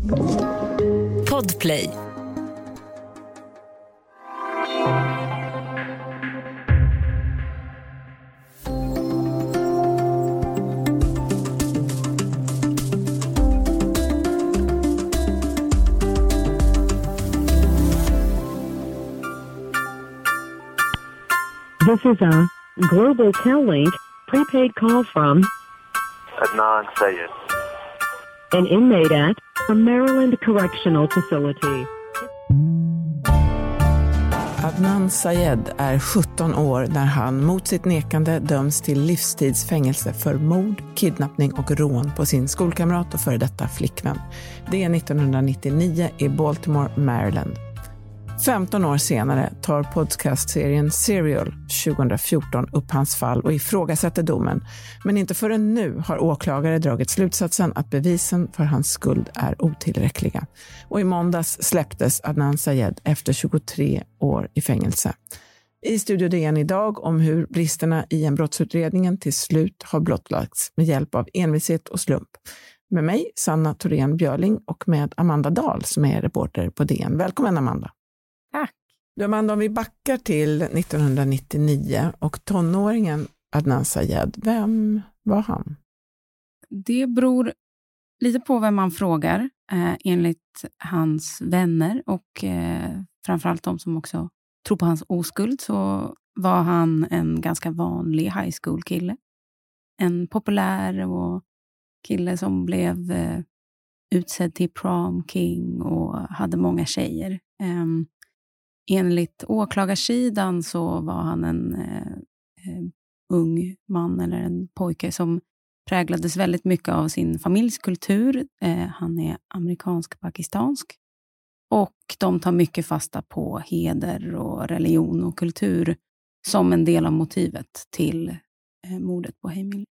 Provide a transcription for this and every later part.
Podplay. This is a Global Cal-Link prepaid call from Adnan Sayed. an inmate at a Maryland Correctional Facility. Adnan Sayed är 17 år när han mot sitt nekande döms till livstidsfängelse för mord, kidnappning och rån på sin skolkamrat och före detta flickvän. Det är 1999 i Baltimore, Maryland. 15 år senare tar podcastserien Serial 2014 upp hans fall och ifrågasätter domen. Men inte förrän nu har åklagare dragit slutsatsen att bevisen för hans skuld är otillräckliga. Och i måndags släpptes Adnan Sayed efter 23 år i fängelse. I Studio DN idag om hur bristerna i en brottsutredningen till slut har blottlagts med hjälp av envishet och slump. Med mig, Sanna Thorén Björling och med Amanda Dahl som är reporter på DN. Välkommen Amanda! Du Amanda, om vi backar till 1999 och tonåringen Adnan Sayed, vem var han? Det beror lite på vem man frågar. Eh, enligt hans vänner och eh, framförallt de som också tror på hans oskuld så var han en ganska vanlig high school-kille. En populär och kille som blev eh, utsedd till prom king och hade många tjejer. Um, enligt åklagarsidan så var han en eh, eh, ung man eller en pojke som präglades väldigt mycket av sin familjs kultur. Eh, han är amerikansk-pakistansk. Och de tar mycket fasta på heder och religion och kultur som en del av motivet till eh, mordet på Hei Min Lee.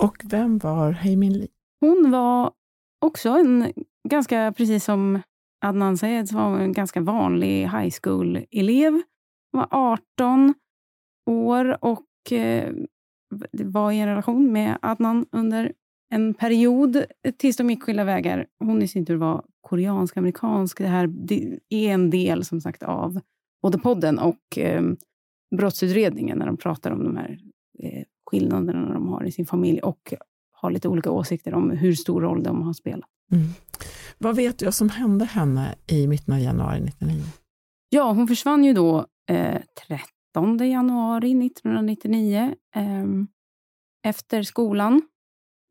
Och vem var Hei Min Lee? Hon var också en, ganska precis som Adnan Sayed, var en ganska vanlig high school-elev. Hon var 18 år och eh, var i en relation med Adnan under en period eh, tills de gick skilda vägar. Hon i sin tur var koreansk-amerikansk. Det här är en del som sagt av både podden och eh, brottsutredningen när de pratar om de här eh, skillnaderna de har i sin familj och har lite olika åsikter om hur stor roll de har spelat. Mm. Vad vet du som hände henne i mitten av januari 1999? Ja, hon försvann ju då eh, 13 januari 1999. Eh, efter skolan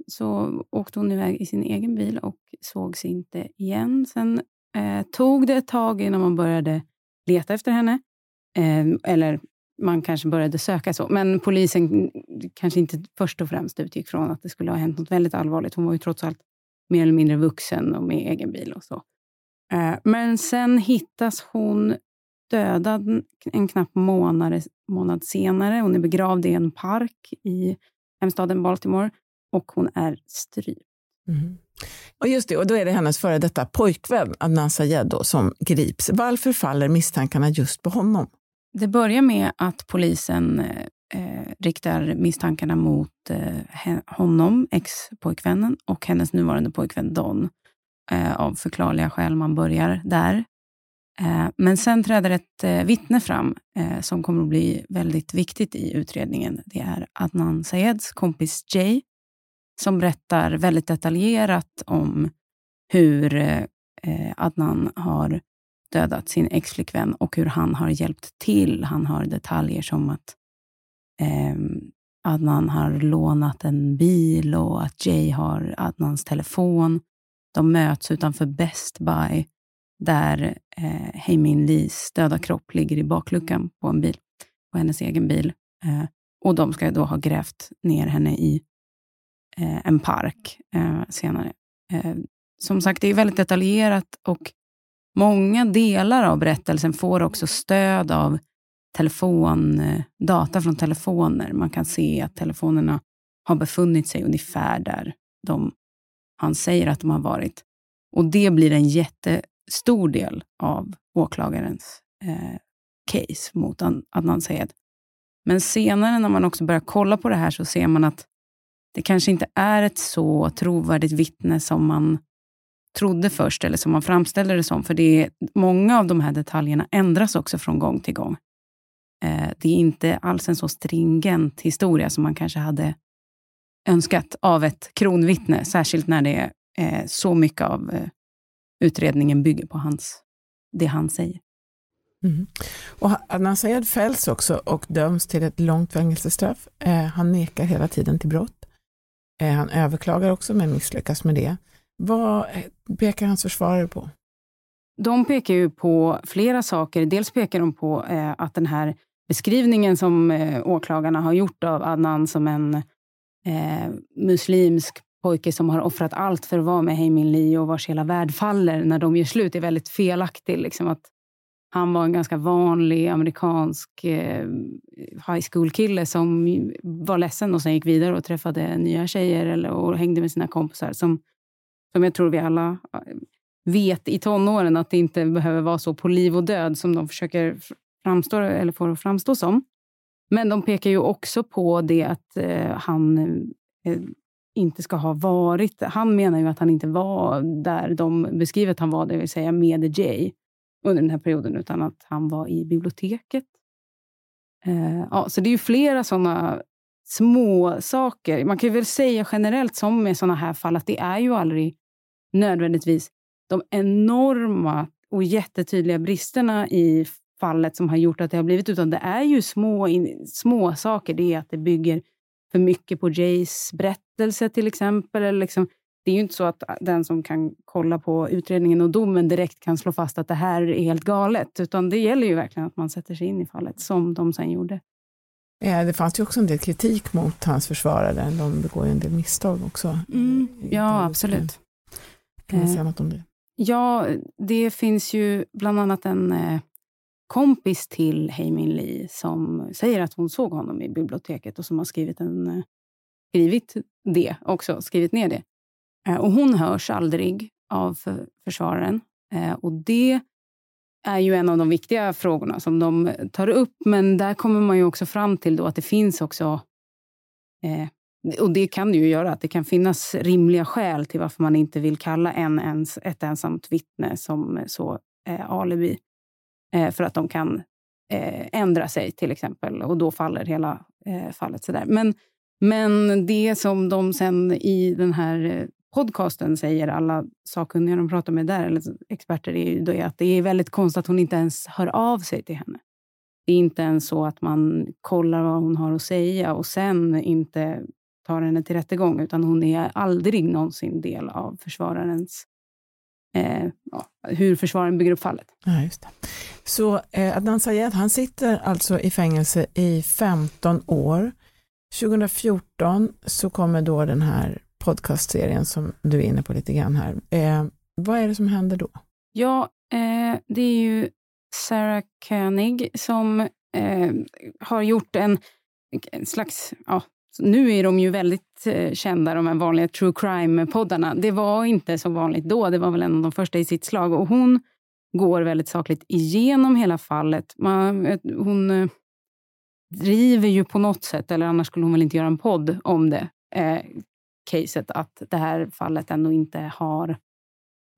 så åkte hon iväg i sin egen bil och sågs inte igen. Sen eh, tog det ett tag innan man började leta efter henne. Eh, eller man kanske började söka så. Men polisen kanske inte först och främst utgick från att det skulle ha hänt något väldigt allvarligt. Hon var ju trots allt mer eller mindre vuxen och med egen bil och så. Eh, men sen hittas hon dödad en knapp månad, månad senare. Hon är begravd i en park i hemstaden Baltimore och hon är strypt. Mm. Och just det, och då är det hennes före detta pojkvän Adnan Sayed som grips. Varför faller misstankarna just på honom? Det börjar med att polisen eh, riktar misstankarna mot eh, honom, ex-pojkvännen, och hennes nuvarande pojkvän Don. Eh, av förklarliga skäl, man börjar där. Eh, men sen träder ett eh, vittne fram eh, som kommer att bli väldigt viktigt i utredningen. Det är Adnan Sayeds kompis Jay, som berättar väldigt detaljerat om hur eh, eh, Adnan har dödat sin exflickvän och hur han har hjälpt till. Han har detaljer som att eh, Adnan har lånat en bil och att Jay har Adnans telefon. De möts utanför Best Buy där eh, Heimin Lees döda kropp ligger i bakluckan på en bil, på hennes egen bil. Eh, och de ska då ha grävt ner henne i eh, en park eh, senare. Eh, som sagt, det är väldigt detaljerat och många delar av berättelsen får också stöd av telefon, eh, data från telefoner. Man kan se att telefonerna har befunnit sig ungefär där de, han säger att de har varit. Och Det blir en jättestor del av åklagarens eh, case mot Adnan Sayed. Men senare när man också börjar kolla på det här så ser man att det kanske inte är ett så trovärdigt vittne som man trodde först, eller som man framställde det som. För det är, många av de här detaljerna ändras också från gång till gång. Eh, det är inte alls en så stringent historia som man kanske hade önskat av ett kronvittne, särskilt när det är eh, så mycket av eh, utredningen bygger på hans, det han säger. Mm. Och Adnan Sayed fälls också och döms till ett långt fängelsestraff. Eh, han nekar hela tiden till brott. Eh, han överklagar också men misslyckas med det. Vad pekar hans försvarare på? De pekar ju på flera saker. Dels pekar de på eh, att den här beskrivningen som eh, åklagarna har gjort av Adnan som en eh, muslimsk pojke som har offrat allt för att vara med Heimin Lee och vars hela värld faller när de gör slut är väldigt felaktig. Liksom att han var en ganska vanlig amerikansk eh, high school-kille som var ledsen och sen gick vidare och träffade nya tjejer eller, och hängde med sina kompisar. Som, som jag tror vi alla eh, vet i tonåren att det inte behöver vara så på liv och död som de försöker framstår eller får att framstå som. Men de pekar ju också på det att eh, han eh, inte ska ha varit... Han menar ju att han inte var där de beskriver att han var, det vill säga med Jay under den här perioden, utan att han var i biblioteket. Eh, ja, så det är ju flera såna små saker. Man kan väl säga generellt, som med såna här fall, att det är ju aldrig nödvändigtvis de enorma och jättetydliga bristerna i fallet som har gjort att det har blivit, utan det är ju små, små saker. Det är att det bygger för mycket på Jays berättelse till exempel. Eller liksom, det är ju inte så att den som kan kolla på utredningen och domen direkt kan slå fast att det här är helt galet. Utan det gäller ju verkligen att man sätter sig in i fallet, som de sen gjorde. Ja, det fanns ju också en del kritik mot hans försvarare. De begår ju en del misstag också. Mm, ja, absolut. Kan man säga något om det? Ja, det finns ju bland annat en eh, kompis till Hei Min Lee som säger att hon såg honom i biblioteket och som har skrivit, en, eh, skrivit det också, skrivit ner det. Eh, och hon hörs aldrig av försvararen. Eh, och det är ju en av de viktiga frågorna som de tar upp. Men där kommer man ju också fram till då att det finns också och det kan det ju göra, att det kan finnas rimliga skäl till varför man inte vill kalla en ens, ett ensamt vittne som så eh, alibi. Eh, för att de kan eh, ändra sig till exempel och då faller hela eh, fallet. Sådär. Men, men det som de sen i den här eh, podcasten säger, alla sakkunniga de pratar med där, eller experter, är ju att det är väldigt konstigt att hon inte ens hör av sig till henne. Det är inte ens så att man kollar vad hon har att säga och sen inte tar henne till rättegång, utan hon är aldrig någonsin del av försvararens eh, ja, hur försvararen bygger upp fallet. Ja, just det. Så eh, Adnan Sayed, han sitter alltså i fängelse i 15 år. 2014 så kommer då den här podcastserien som du är inne på lite grann här. Eh, vad är det som händer då? Ja, eh, det är ju Sarah Koenig som eh, har gjort en, en slags ja, nu är de ju väldigt eh, kända, de här vanliga true crime-poddarna. Det var inte så vanligt då. Det var väl en av de första i sitt slag. Och hon går väldigt sakligt igenom hela fallet. Man, hon eh, driver ju på något sätt, eller annars skulle hon väl inte göra en podd om det, eh, caset att det här fallet ändå inte har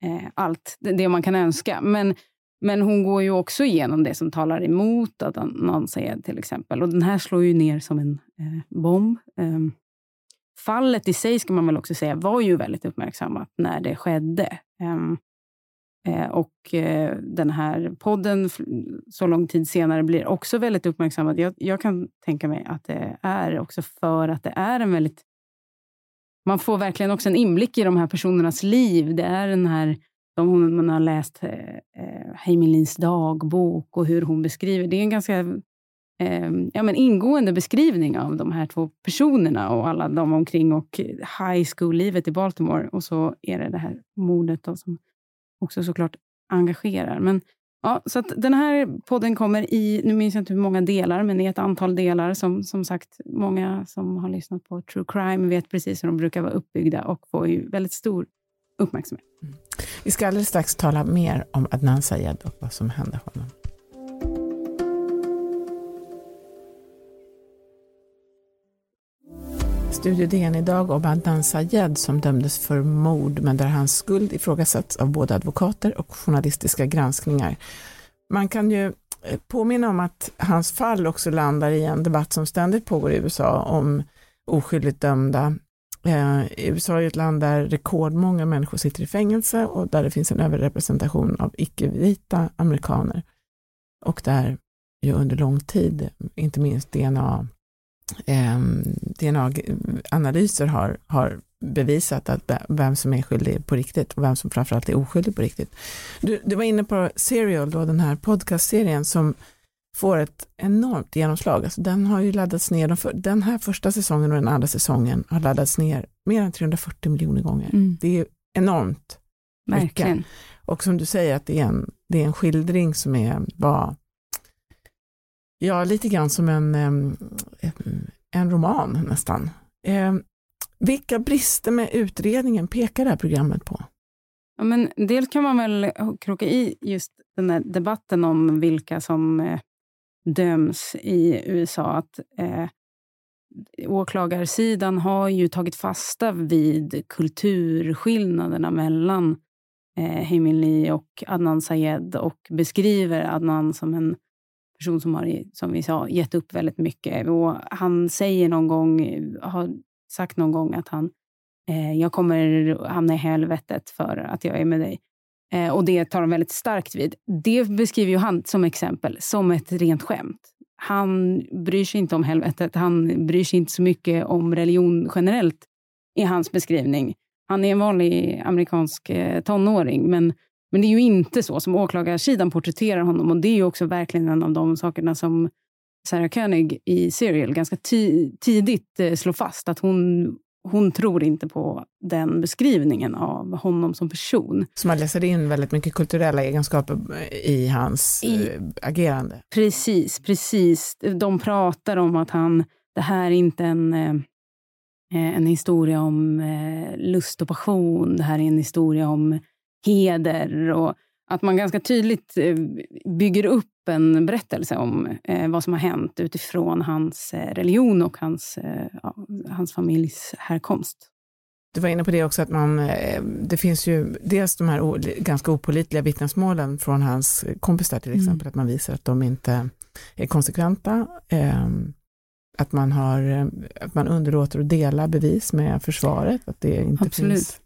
eh, allt det man kan önska. Men men hon går ju också igenom det som talar emot att någon säger till exempel. Och den här slår ju ner som en eh, bomb. Eh, fallet i sig ska man väl också säga var ju väldigt uppmärksammat när det skedde. Ehm, eh, och eh, den här podden så lång tid senare blir också väldigt uppmärksammad. Jag, jag kan tänka mig att det är också för att det är en väldigt... Man får verkligen också en inblick i de här personernas liv. Det är den här om man har läst eh, eh Heimelins dagbok och hur hon beskriver. Det är en ganska eh, ja, men ingående beskrivning av de här två personerna och alla de omkring och high school-livet i Baltimore. Och så är det det här mordet då, som också såklart engagerar. Men Ja, så den här podden kommer i, nu minns jag inte hur många delar, men i ett antal delar. Som, som sagt, många som har lyssnat på true crime vet precis hur de brukar vara uppbyggda och får ju väldigt stor uppmärksamhet. Mm. Vi ska alldeles strax tala mer om Adnan Sayed och vad som hände honom. Studio DN idag om Adnan Sayed som dömdes för mord men där hans skuld ifrågasatts av både advokater och journalistiska granskningar. Man kan ju eh, påminna om att hans fall också landar i en debatt som ständigt pågår i USA om oskyldigt dömda. Eh, USA är ett land där rekordmånga människor sitter i fängelse och där det finns en överrepresentation av icke-vita amerikaner. Och där ju under lång tid, inte minst DNA eh, DNA-analyser har, har bevisat att vem som är skyldig på riktigt och vem som framförallt är oskyldig på riktigt. Du, du var inne på Serial, då, den här podcastserien som får ett enormt genomslag. Alltså, den har ju laddats ner, de för, den här första säsongen och den andra säsongen har laddats ner mer än 340 miljoner gånger. Mm. Det är enormt Verkligen. mycket. Och som du säger, att det är en, det är en skildring som är, var, ja, lite grann som en, en roman nästan. Vilka brister med utredningen pekar det här programmet på? Ja, men dels kan man väl kroka i just den här debatten om vilka som eh, döms i USA. Att eh, Åklagarsidan har ju tagit fasta vid kulturskillnaderna mellan eh, Hemin och Adnan Sayed och beskriver Adnan som en person som har, som vi sa, gett upp väldigt mycket. Och han säger någon gång, har sagt någon gång att han eh, jag kommer hamna i helvetet för att jag är med dig. Eh, och det tar de väldigt starkt vid. Det beskriver ju han som exempel som ett rent skämt. Han bryr sig inte om helvetet. Han bryr sig inte så mycket om religion generellt i hans beskrivning. Han är en vanlig amerikansk eh, tonåring, men, men det är ju inte så som åklagarsidan porträtterar honom. Och det är ju också verkligen en av de sakerna som Sarah Koenig i Serial ganska tidigt eh, slår fast att hon hon tror inte på den beskrivningen av honom som person. Så man läser in väldigt mycket kulturella egenskaper i hans I, eh, agerande? Precis, precis. De pratar om att han, det här är inte en, eh, en historia om eh, lust och passion, det här är en historia om heder och att man ganska tydligt bygger upp en berättelse om eh, vad som har hänt utifrån hans eh, religion och hans, eh, ja, hans familjs härkomst. Du var inne på det också att man, eh, det finns ju dels de här ganska opolitliga vittnesmålen från hans kompisar till mm. exempel, mm. att man visar att de inte är konsekventa, ehm, att man, har, att man underlåter att dela bevis med försvaret, att det inte Absolut. finns,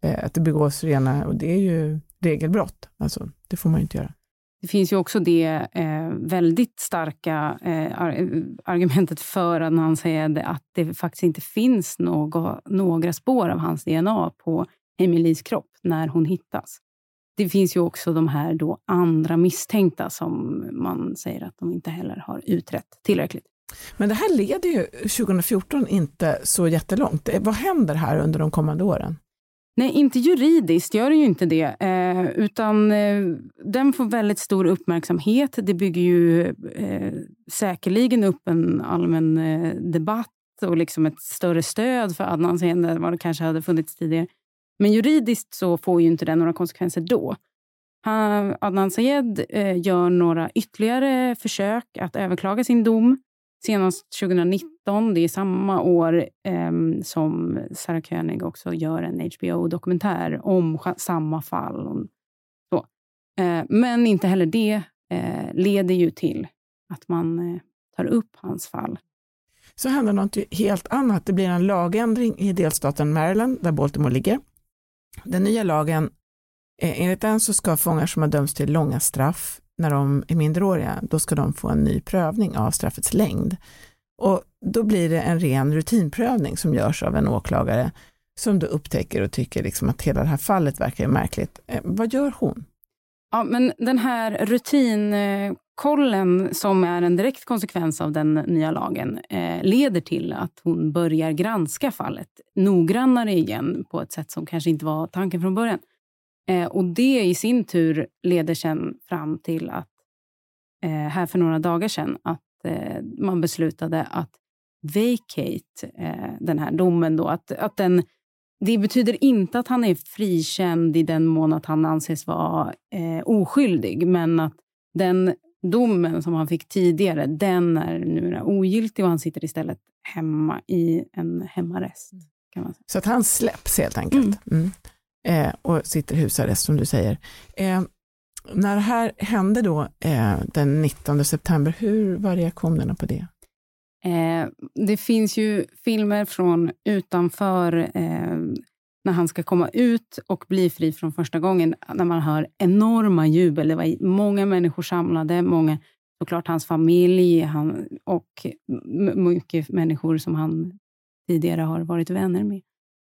eh, att det begås rena, och det är ju regelbrott, alltså det får man ju inte göra. Det finns ju också det eh, väldigt starka eh, argumentet för att han säger att det faktiskt inte finns några, några spår av hans DNA på Emilies kropp när hon hittas. Det finns ju också de här då andra misstänkta som man säger att de inte heller har utrett tillräckligt. Men det här leder ju 2014 inte så jättelångt. Vad händer här under de kommande åren? Nej, inte juridiskt gör det ju inte det. Eh, utan eh, den får väldigt stor uppmärksamhet. Det bygger ju eh, säkerligen upp en allmän eh, debatt och liksom ett större stöd för Adnan Sehende än vad det kanske hade funnits tidigare. Men juridiskt så får ju inte det några konsekvenser då. Han, Adnan Sayed eh, gör några ytterligare försök att överklaga sin dom. Senast 2019, det är samma år eh, som Sarah Koenig också gör en HBO-dokumentär om samma fall. Så. Eh, men inte heller det eh, leder ju till att man eh, tar upp hans fall. Så händer något helt annat. Det blir en lagändring i delstaten Maryland, där Baltimore ligger. Den nya lagen, eh, enligt den så ska fångar som har dömts till långa straff när de är minderåriga, då ska de få en ny prövning av straffets längd. Och då blir det en ren rutinprövning som görs av en åklagare som då upptäcker och tycker liksom att hela det här fallet verkar märkligt. Eh, vad gör hon? Ja, men den här rutinkollen som är en direkt konsekvens av den nya lagen eh, leder till att hon börjar granska fallet noggrannare igen på ett sätt som kanske inte var tanken från början. Eh, och Det i sin tur leder sen fram till att eh, här för några dagar sedan att eh, man beslutade att vacate eh, den här domen. Då, att, att den, det betyder inte att han är frikänd i den mån att han anses vara eh, oskyldig, men att den domen som han fick tidigare, den är nu ogiltig och han sitter istället hemma i en hemarrest. Säga. Så att han släpps helt enkelt mm. Eh, och sitter i husarrest som du säger. Eh, när det här hände då eh, den 19 september, hur var reaktionerna på det? Eh, det finns ju filmer från utanför eh, när han ska komma ut och bli fri från första gången, när man hör enorma jubel. Det var många människor samlade, många, såklart hans familj han, och mycket människor som han tidigare har varit vänner med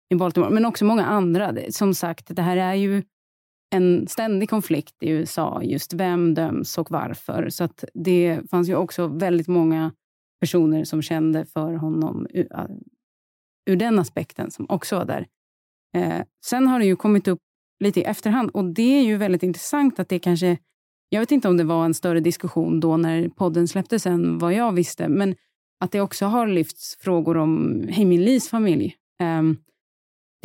i Baltimore. Men också många andra. Som sagt, det här är ju en ständig konflikt i USA, just vem döms och varför. Så att det fanns ju också väldigt många personer som kände för honom ur, ur den aspekten, som också var där. Eh, sen har det ju kommit upp lite i efterhand och det är ju väldigt intressant att det kanske... Jag vet inte om det var en större diskussion då när podden släpptes än vad jag visste, men att det också har lyfts frågor om Heimil Lees familj. Eh,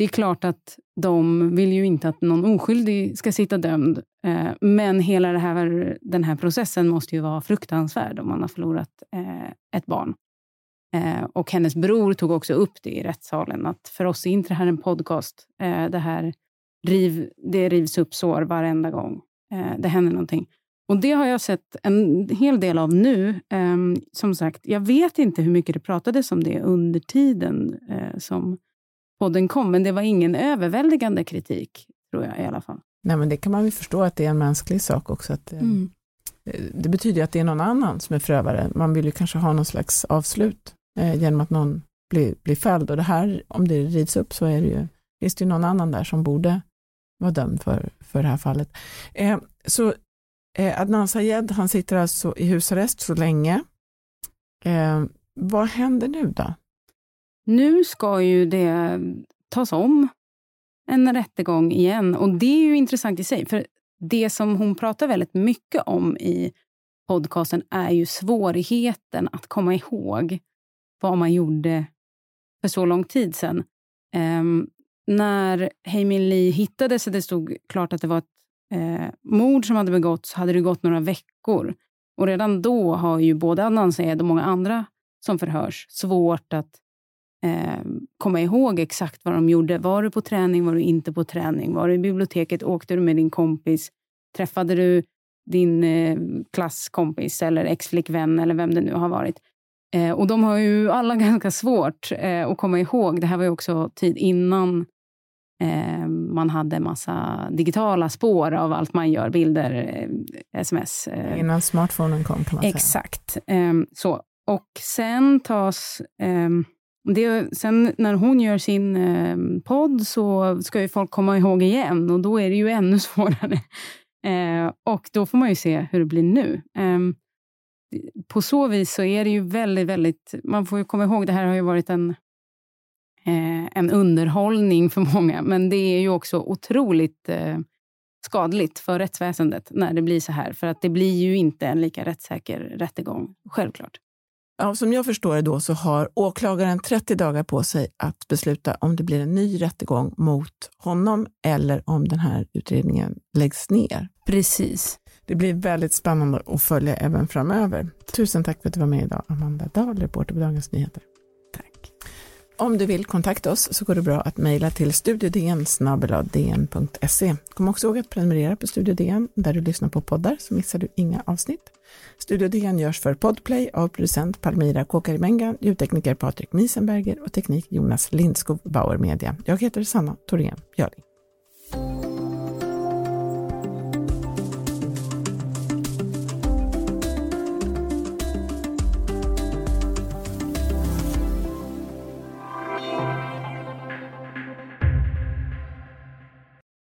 det är klart att de vill ju inte att någon oskyldig ska sitta dömd. Eh, men hela här, den här processen måste ju vara fruktansvärd om man har förlorat eh, ett barn. Eh, och hennes bror tog också upp det i rättssalen, att för oss är inte det här en podcast. Det här riv, det rivs upp sår varenda gång det händer någonting. Och Det har jag sett en hel del av nu. Ehm, som sagt, jag vet inte hur mycket det pratades om det under tiden som podden kom, men det var ingen överväldigande kritik, tror jag i alla fall. Nej, men det kan man ju förstå att det är en mänsklig sak också. Att, mm. Det betyder att det är någon annan som är förövare. Man vill ju kanske ha någon slags avslut eh, genom att någon blir, blir fälld. Och det här, om det rivs upp så är det ju, finns det ju någon annan där som borde vara dömd för, för det här fallet. Eh, så eh, Adnan Sayed, han sitter alltså i husarrest så länge. Eh, vad händer nu då? Nu ska ju det tas om en rättegång igen. Och det är ju intressant i sig. För det som hon pratar väldigt mycket om i podcasten är ju svårigheten att komma ihåg vad man gjorde för så lång tid sedan. Um, när Heimin Lee hittades och det stod klart att det var ett eh, mord som hade begåtts hade det gått några veckor. Och redan då har ju både Adnan Syed och många andra som förhörs svårt att eh, komma ihåg exakt vad de gjorde. Var du på träning? Var du inte på träning? Var du i biblioteket? Åkte du med din kompis? Träffade du din eh, klasskompis eller exflickvän eller vem det nu har varit? Eh, och de har ju alla ganska svårt att komma ihåg. Det här var ju också tid innan man hade massa digitala spår av allt man gör, bilder, sms. Innan smartphonen kom kan man säga. Exakt. Ehm, så. Och sen tas... Det, sen när hon gör sin eh, podd så ska ju folk komma ihåg igen och då är det ju ännu svårare. Eh, och då får man ju se hur det blir nu. Eh, på så vis så är det ju väldigt, väldigt... Man får ju komma ihåg, det här har ju varit en, eh, en underhållning för många, men det är ju också otroligt eh, skadligt för rättsväsendet när det blir så här. För att det blir ju inte en lika rättssäker rättegång, självklart. Ja, som jag förstår det då så har åklagaren 30 dagar på sig att besluta om det blir en ny rättegång mot honom eller om den här utredningen läggs ner. Precis. Det blir väldigt spännande att följa även framöver. Tusen tack för att du var med idag, Amanda Dahl, reporter på Dagens Nyheter. Om du vill kontakta oss så går det bra att mejla till studiodn.se. Kom också ihåg att prenumerera på Studio DN där du lyssnar på poddar så missar du inga avsnitt. Studio DN görs för Podplay av producent Palmira Kåkarimenga, ljudtekniker Patrik Miesenberger och teknik Jonas Lindskog Bauer Media. Jag heter Sanna Thorén Björling.